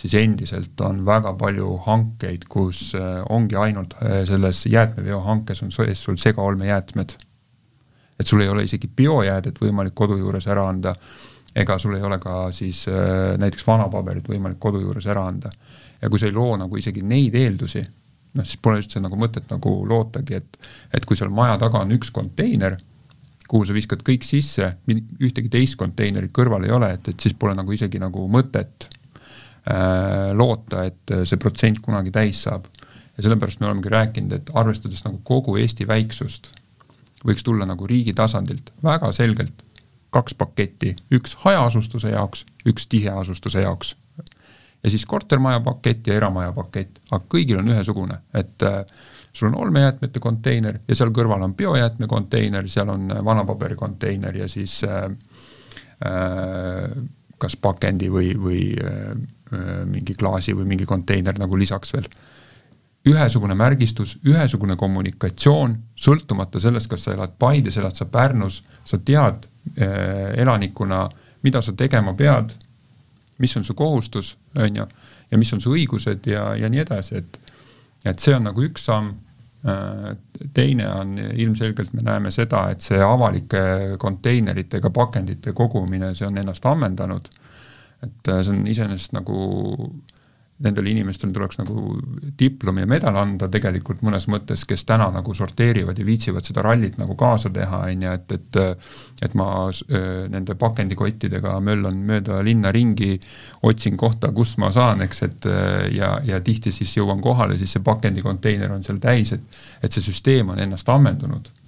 siis endiselt on väga palju hankeid, kus äh, ongi ainult äh, selles jäätmeveohankes on sees sul segaolmejäätmed. et sul ei ole isegi biojäädet võimalik kodu juures ära anda, ega sul ei ole ka siis äh, näiteks vanapaberit võimalik kodu juures ära anda. ja kui sa ei loo nagu isegi neid eeldusi, noh siis pole üldse nagu mõtet nagu lootagi, et et kui seal maja taga on üks konteiner, kuhu sa viskad kõik sisse, ühtegi teist konteinerit kõrval ei ole, et, et siis pole nagu isegi nagu mõtet loota, et see protsent kunagi täis saab. ja sellepärast me olemegi rääkinud, et arvestades nagu kogu Eesti väiksust, võiks tulla nagu riigi tasandilt väga selgelt kaks paketti, üks hajaasustuse jaoks, üks tiheasustuse jaoks. ja siis kortermaja pakett ja eramaja pakett, aga kõigil on ühesugune, et äh, sul on olmejäätmete konteiner ja seal kõrval on biojäätme konteiner, seal on äh, vanapaberi konteiner ja siis äh, äh, kas pakendi või, või äh, äh, mingi klaasi või mingi konteiner nagu lisaks veel. ühesugune märgistus, ühesugune kommunikatsioon, sõltumata sellest, kas sa elad Paides, elad sa Pärnus, sa tead äh, elanikuna, mida sa tegema pead, mis on su kohustus, on ju, ja mis on su õigused ja, ja nii edasi, et et see on nagu üks samm, äh, teine on ilmselgelt me näeme seda, et see avalike konteineritega pakendite kogumine, see on ennast ammendanud. Et äh, see on iseenesest nagu nendele inimestele tuleks nagu diplom ja medal anda tegelikult mõnes mõttes, kes täna nagu sorteerivad ja viitsivad seda rallit nagu kaasa teha, on ju, et, et et ma äh, nende pakendikottidega möllan mööda linna ringi, otsin kohta, kus ma saan, eks, et äh, ja, ja tihti siis jõuan kohale, siis see pakendikonteiner on seal täis, et et see süsteem on ennast ammendunud Äh,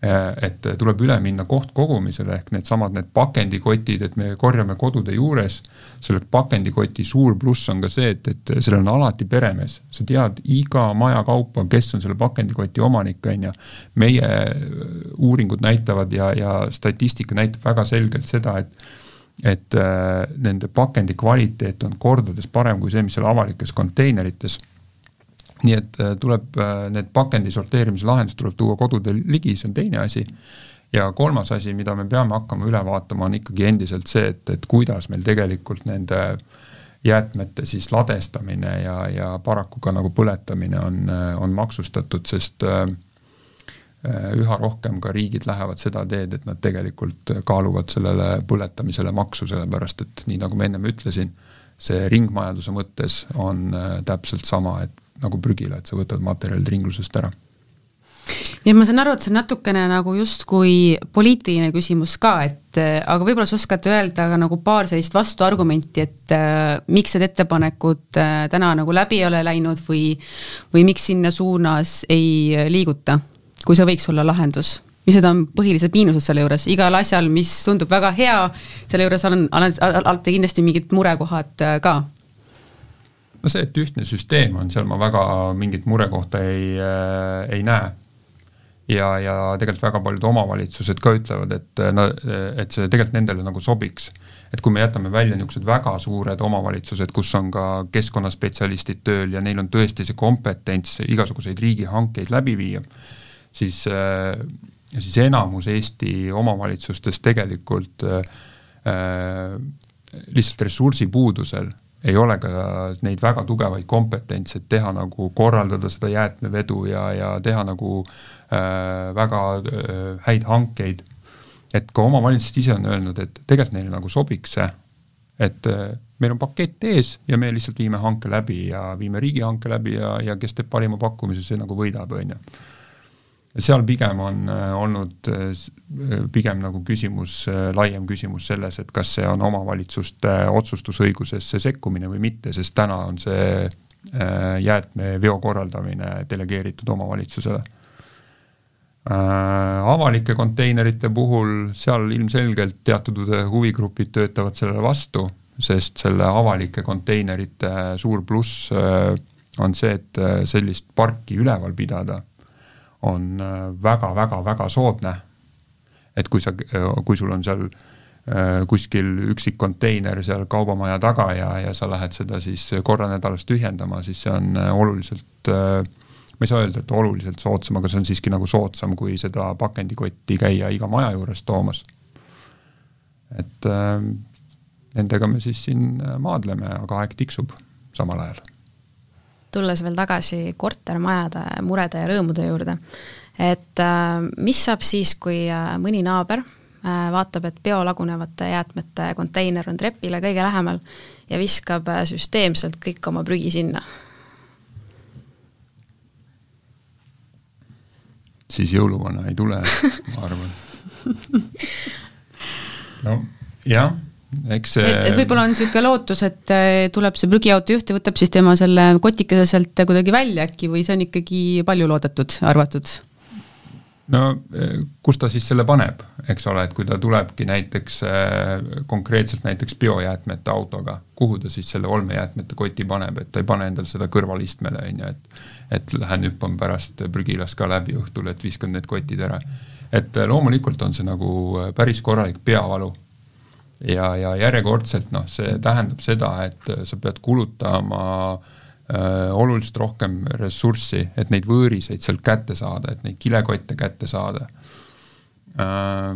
et tuleb üle minna kohtkogumisele ehk needsamad need pakendikotid, et me korjame kodude juures. selle pakendikoti suur pluss on ka see, et, et sellel on alati peremees, sa tead iga maja kaupa, kes on selle pakendikoti omanik, on ju. meie äh, uuringud näitavad ja, ja statistika näitab väga selgelt seda, et et äh, nende pakendi kvaliteet on kordades parem kui see, mis seal avalikes konteinerites nii et äh, tuleb äh, need pakendi sorteerimise lahendused tuleb tuua kodude ligi, see on teine asi. ja kolmas asi, mida me peame hakkama üle vaatama, on ikkagi endiselt see, et, et kuidas meil tegelikult nende jäätmete siis ladestamine ja, ja paraku ka nagu põletamine on, on maksustatud, sest äh, üha rohkem ka riigid lähevad seda teed, et nad tegelikult kaaluvad sellele põletamisele maksu, sellepärast et nii nagu ma ennem ütlesin, see ringmajanduse mõttes on täpselt sama, et nagu prügile, et sa võtad materjalid ringlusest ära. Ja ma saan aru, et see on natukene nagu justkui poliitiline küsimus ka, et aga võib-olla sa oskad öelda ka nagu paar sellist vastuargumenti, et äh, miks need ettepanekud äh, täna nagu läbi ei ole läinud või või miks sinna suunas ei liiguta, kui see võiks olla lahendus? mis need on põhilised miinused selle juures, igal asjal, mis tundub väga hea, selle juures on alati kindlasti mingid murekohad äh, ka no see, et ühtne süsteem on, seal ma väga mingit murekohta ei äh,, ei näe. ja, ja tegelikult väga paljud omavalitsused ka ütlevad, et no, et see tegelikult nendele nagu sobiks. et kui me jätame välja niisugused väga suured omavalitsused, kus on ka keskkonnaspetsialistid tööl ja neil on tõesti see kompetents igasuguseid riigihankeid läbi viia, siis äh, siis enamus Eesti omavalitsustest tegelikult äh, äh lihtsalt ressursipuudusel ei ole ka neid väga tugevaid kompetentse, et teha nagu, korraldada seda jäätmevedu ja, ja teha nagu äh, väga äh, häid hankeid. et ka omavalitsused ise on öelnud, et tegelikult neile nagu sobiks see, et äh, meil on pakett ees ja me lihtsalt viime hanke läbi ja viime riigihanke läbi ja, ja kes teeb parima pakkumise, see nagu võidab, on ju seal pigem on äh, olnud äh, pigem nagu küsimus, äh, laiem küsimus selles, et kas see on omavalitsuste otsustusõigusesse sekkumine või mitte, sest täna on see jäätmeveo korraldamine delegeeritud omavalitsusele. Avalike konteinerite puhul, seal ilmselgelt teatud huvigrupid töötavad sellele vastu, sest selle avalike konteinerite suur pluss on see, et sellist parki üleval pidada on väga-väga-väga äh, soodne. et kui sa, kui sul on seal äh, kuskil üksik konteiner seal kaubamaja taga ja, ja sa lähed seda siis korra nädalas tühjendama, siis see on äh, oluliselt ma ei saa öelda, et oluliselt soodsam, aga see on siiski nagu soodsam, kui seda pakendikotti käia iga maja juures toomas. et äh, nendega me siis siin maadleme, aga aeg tiksub samal ajal tulles veel tagasi kortermajade murede ja rõõmude juurde, et äh, mis saab siis, kui äh, mõni naaber äh, vaatab, et biolagunevate jäätmete konteiner on trepile kõige lähemal ja viskab süsteemselt kõik oma prügi sinna? siis jõuluvana ei tule, ma arvan. No jah, eks see et, et võib-olla on niisugune lootus, et äh, tuleb see prügiauto juht ja võtab siis tema selle kotikese sealt kuidagi välja äkki või see on ikkagi palju loodetud, arvatud? no eh, kus ta siis selle paneb, eks ole, et kui ta tulebki näiteks eh, konkreetselt näiteks biojäätmete autoga, kuhu ta siis selle olmejäätmete koti paneb, et ta ei pane endal seda kõrvalistmele, on ju, et et lähen hüppan pärast prügilast ka läbi õhtul, et viskan need kotid ära. et eh, loomulikult on see nagu päris korralik peavalu. Ja, ja järjekordselt noh, see tähendab seda, et sa pead kulutama äh, äh, oluliselt rohkem ressurssi, et neid võõriseid sealt kätte saada, et neid kilekotte kätte saada äh,.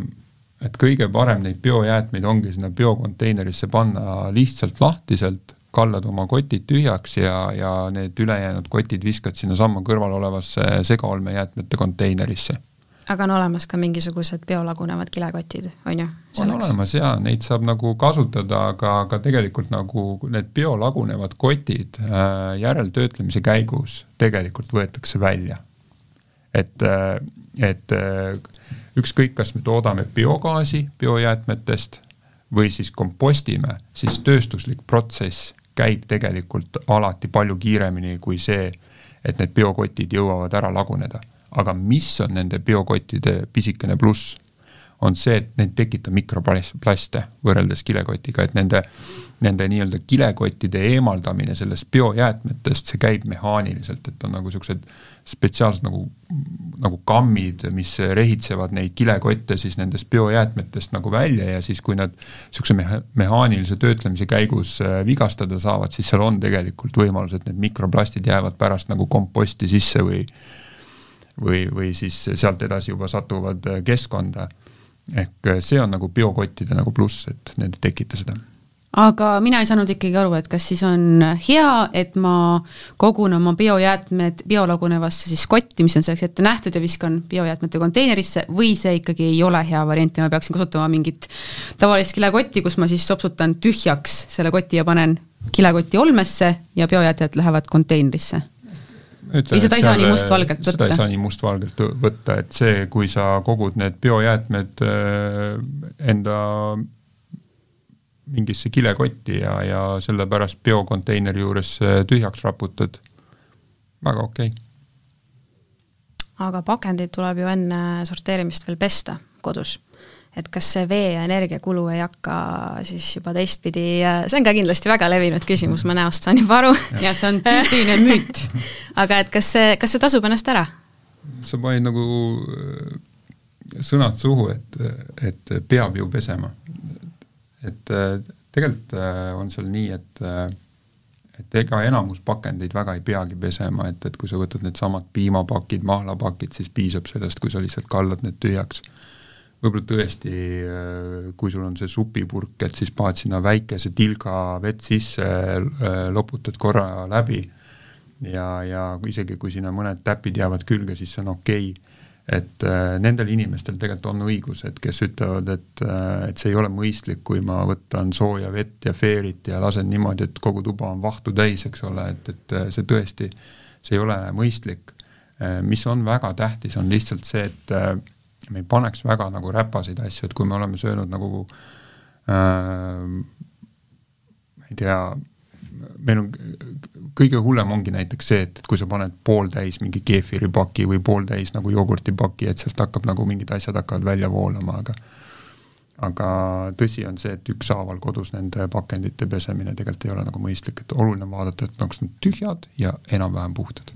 et kõige parem neid biojäätmeid ongi sinna biokonteinerisse panna lihtsalt lahtiselt, kallad oma kotid tühjaks ja, ja need ülejäänud kotid viskad sinnasamma kõrval olevasse segaolmejäätmete konteinerisse aga on olemas ka mingisugused biolagunevad kilekotid, on ju? on olemas jaa, neid saab nagu kasutada, aga, aga tegelikult nagu need biolagunevad kotid äh, järeltöötlemise käigus tegelikult võetakse välja. et äh,, et äh, ükskõik, kas me toodame biogaasi biojäätmetest või siis kompostime, siis tööstuslik protsess käib tegelikult alati palju kiiremini kui see, et need biokotid jõuavad ära laguneda aga mis on nende biokottide pisikene pluss, on see, et neid tekitab mikroplaste võrreldes kilekotiga, et nende, nende nii-öelda kilekottide eemaldamine sellest biojäätmetest, see käib mehaaniliselt, et on nagu niisugused spetsiaalsed nagu, nagu kammid, mis rehitsevad neid kilekotte siis nendest biojäätmetest nagu välja ja siis, kui nad niisuguse meha-, mehaanilise töötlemise käigus äh, vigastada saavad, siis seal on tegelikult võimalus, et need mikroplastid jäävad pärast nagu komposti sisse või või, või siis sealt edasi juba satuvad äh, keskkonda. ehk äh, see on nagu biokottide nagu pluss, et need ei tekita seda aga mina ei saanud ikkagi aru, et kas siis on hea, et ma kogun oma biojäätmed biolagunevasse siis kotti, mis on selleks ette nähtud ja viskan biojäätmete konteinerisse või see ikkagi ei ole hea variant ja ma peaksin kasutama mingit tavalist kilekotti, kus ma siis sopsutan tühjaks selle koti ja panen kilekoti olmesse ja biojäätmed lähevad konteinerisse ütlen, seda ei saa nii mustvalgelt võtta? seda ei saa nii mustvalgelt võtta, et see, kui sa kogud need biojäätmed äh, enda mingisse kilekotti ja, ja sellepärast biokonteineri juures äh, tühjaks raputad, väga okei okay. aga pakendid tuleb ju enne sorteerimist veel pesta kodus et kas see vee ja energiakulu ei hakka siis juba teistpidi, see on ka kindlasti väga levinud küsimus, ma näost saan juba aru. ja see on tüüpiline müüt aga et kas see, kas see tasub ennast ära? sa panid nagu äh, sõnad suhu, et, et peab ju pesema. et äh, tegelikult äh, on seal nii, et et ega enamus pakendeid väga ei peagi pesema, et, et kui sa võtad needsamad piimapakid, mahlapakid, siis piisab sellest, kui sa lihtsalt kallad need tühjaks võib-olla tõesti, äh, kui sul on see supipurk, et siis paned sinna väikese tilga vett sisse, äh, loputad korra läbi ja, ja isegi kui sinna mõned täpid jäävad külge, siis see on okei okay. et äh, nendel inimestel tegelikult on õigus, et kes ütlevad, et et see ei ole mõistlik, kui ma võtan sooja vett ja feerit ja lasen niimoodi, et kogu tuba on vahtu täis, eks ole, et, et see tõesti, see ei ole mõistlik mis on väga tähtis, on lihtsalt see, et me ei paneks väga nagu räpaseid asju, et kui me oleme söönud nagu äh, ma ei tea, meil on, kõige hullem ongi näiteks see, et, et kui sa paned pooltäis mingi keefiripaki või pooltäis nagu jogurtipaki, et sealt hakkab nagu mingid asjad hakkavad välja voolama, aga aga tõsi on see, et ükshaaval kodus nende pakendite pesemine tegelikult ei ole nagu mõistlik, et oluline on vaadata, et oleks nad tühjad ja enam-vähem puhtad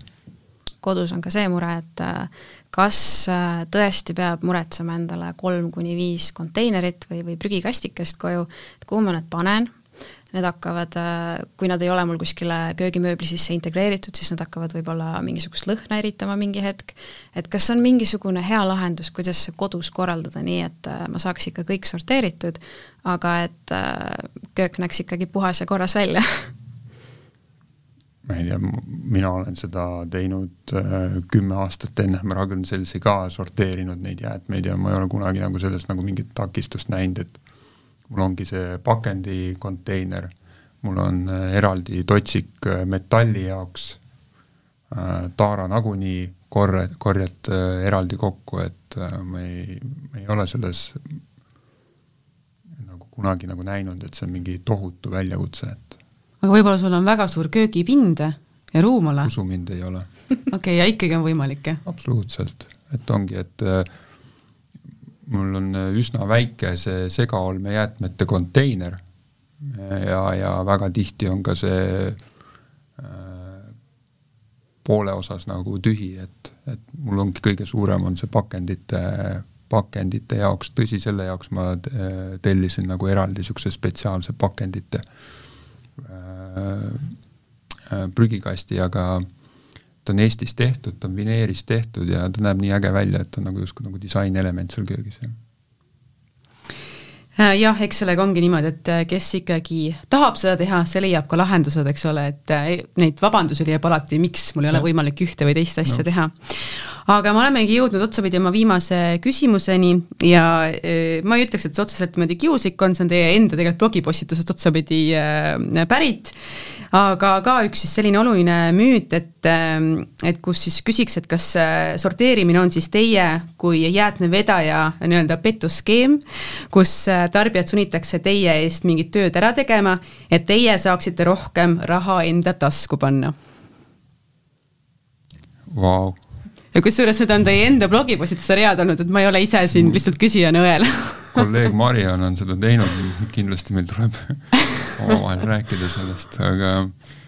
kodus on ka see mure, et äh, kas äh, tõesti peab muretsema endale kolm kuni viis konteinerit või, või prügikastikest koju, et kuhu ma need panen, need hakkavad, äh, kui nad ei ole mul kuskile köögimööbli sisse integreeritud, siis nad hakkavad võib-olla mingisugust lõhna eritama mingi hetk, et kas on mingisugune hea lahendus, kuidas see kodus korraldada nii, et ma saaks ikka kõik sorteeritud, aga et köök näeks ikkagi puhas ja korras välja ma ei tea, mina olen seda teinud äh, kümme aastat enne Ragn-Sellsi ka sorteerinud neid jäätmeid ja ma ei ole kunagi nagu sellest nagu mingit takistust näinud, et mul ongi see pakendikontseiner, mul on äh, eraldi totsik äh, metalli jaoks taara nagunii korre, korjad eraldi kokku, et me ei, me ei ole selles nagu kunagi nagu näinud, et see on mingi tohutu väljakutse, et aga võib-olla sul on väga suur köögipind ja ruum ole? usu mind, ei ole. okei ja ikkagi on võimalik, jah? absoluutselt, et ongi, et äh, mul on üsna väike see segaolmejäätmete konteiner ja, ja väga tihti on ka see äh, poole osas nagu tühi, et, et mul ongi kõige suurem on see pakendite, pakendite jaoks, tõsi, selle jaoks ma äh, tellisin nagu eraldi niisuguse spetsiaalse pakendite äh, äh, prügikasti, aga ta on Eestis tehtud, ta on vineerist tehtud ja ta näeb nii äge välja, et ta on nagu justkui nagu disainelement seal köögis, jah. Äh, jah, eks sellega ongi niimoodi, et äh, kes ikkagi tahab seda teha, see leiab ka lahendused, eks ole, et äh, neid vabandusi leiab alati, miks mul ei ole võimalik ühte või teist asja no. teha. aga me olemegi jõudnud otsapidi oma viimase küsimuseni ja ma ei ütleks, et see otseselt niimoodi kiuslik on, see on teie enda tegelikult blogipostitusest otsapidi pärit aga ka üks siis selline oluline müüt, et, ähm, et kus siis küsiks, et kas äh, sorteerimine on siis teie kui jäätmevedaja nii-öelda petuskeem, kus äh, tarbijad sunnitakse teie eest mingit tööd ära tegema, et teie saaksite rohkem raha enda tasku panna wow.? ja kusjuures need on teie enda blogipostituse read olnud, et ma ei ole ise siin lihtsalt küsijana õel kolleeg Mariann on seda teinud, kindlasti meil tuleb omavahel rääkida sellest, aga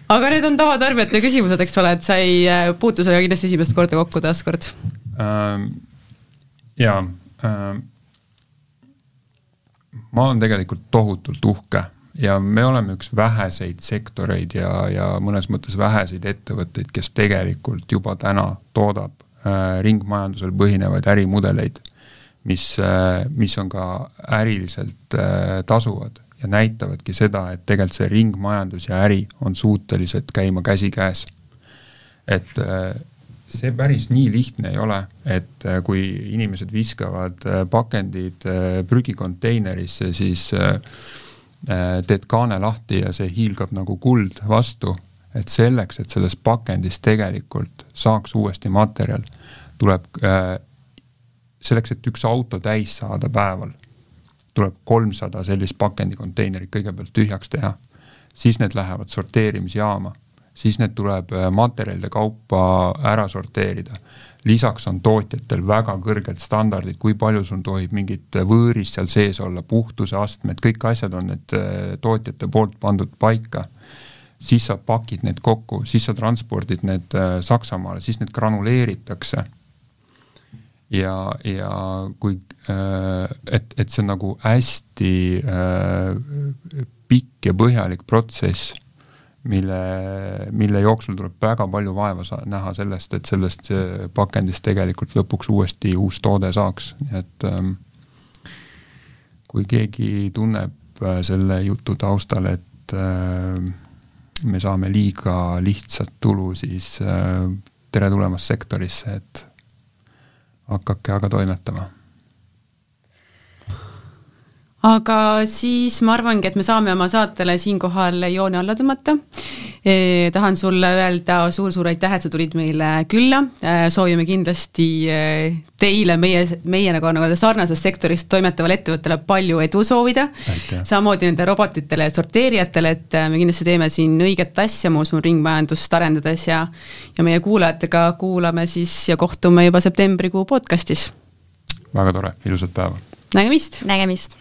aga need on tavatarbijate küsimused, eks ole, et sa ei äh, puutu sellega kindlasti esimest korda kokku taaskord ähm,? jaa ähm,, ma olen tegelikult tohutult uhke ja me oleme üks väheseid sektoreid ja, ja mõnes mõttes väheseid ettevõtteid, kes tegelikult juba täna toodab äh, ringmajandusel põhinevaid ärimudeleid, mis äh,, mis on ka äriliselt äh, tasuvad ja näitavadki seda, et tegelikult see ringmajandus ja äri on suutelised käima käsikäes. et äh, see päris nii lihtne ei ole, et äh, kui inimesed viskavad äh, pakendid prügikonteinerisse, siis teed kaane lahti ja see hiilgab nagu kuld vastu, et selleks, et sellest pakendist tegelikult saaks uuesti materjal, tuleb selleks, et üks auto täis saada päeval tuleb kolmsada sellist pakendikonteinerit kõigepealt tühjaks teha, siis need lähevad sorteerimisjaama, siis need tuleb äh, materjalide kaupa ära sorteerida. lisaks on tootjatel väga kõrged standardid, kui palju sul tohib mingit võõrist seal sees olla, puhtuse astmed, kõik asjad on need äh, tootjate poolt pandud paika siis sa pakid need kokku, siis sa transpordid need äh, Saksamaale, siis need granuleeritakse ja, ja kui äh,, et, et see on nagu hästi äh, pikk ja põhjalik protsess, mille, mille jooksul tuleb väga palju vaeva saa-, näha sellest, et sellest pakendist tegelikult lõpuks uuesti uus toode saaks, nii et ähm, kui keegi tunneb äh, selle jutu taustal, et äh, me saame liiga lihtsat tulu, siis äh, tere tulemast sektorisse, et hakake aga toimetama. aga siis ma arvangi, et me saame oma saatele siinkohal joone alla tõmmata. Tahan sulle öelda suur-suur aitäh, et sa tulid meile külla eh,, soovime kindlasti eh, teile, meie, meie nagu, nagu sarnases sektoris toimetavale ettevõttele palju edu soovida. samamoodi nende robotitele ja sorteerijatele, et me kindlasti teeme siin õiget asja, ma usun, ringmajandust arendades ja ja meie kuulajatega kuulame siis ja kohtume juba septembrikuu podcastis. väga tore, ilusat päeva! nägemist! nägemist!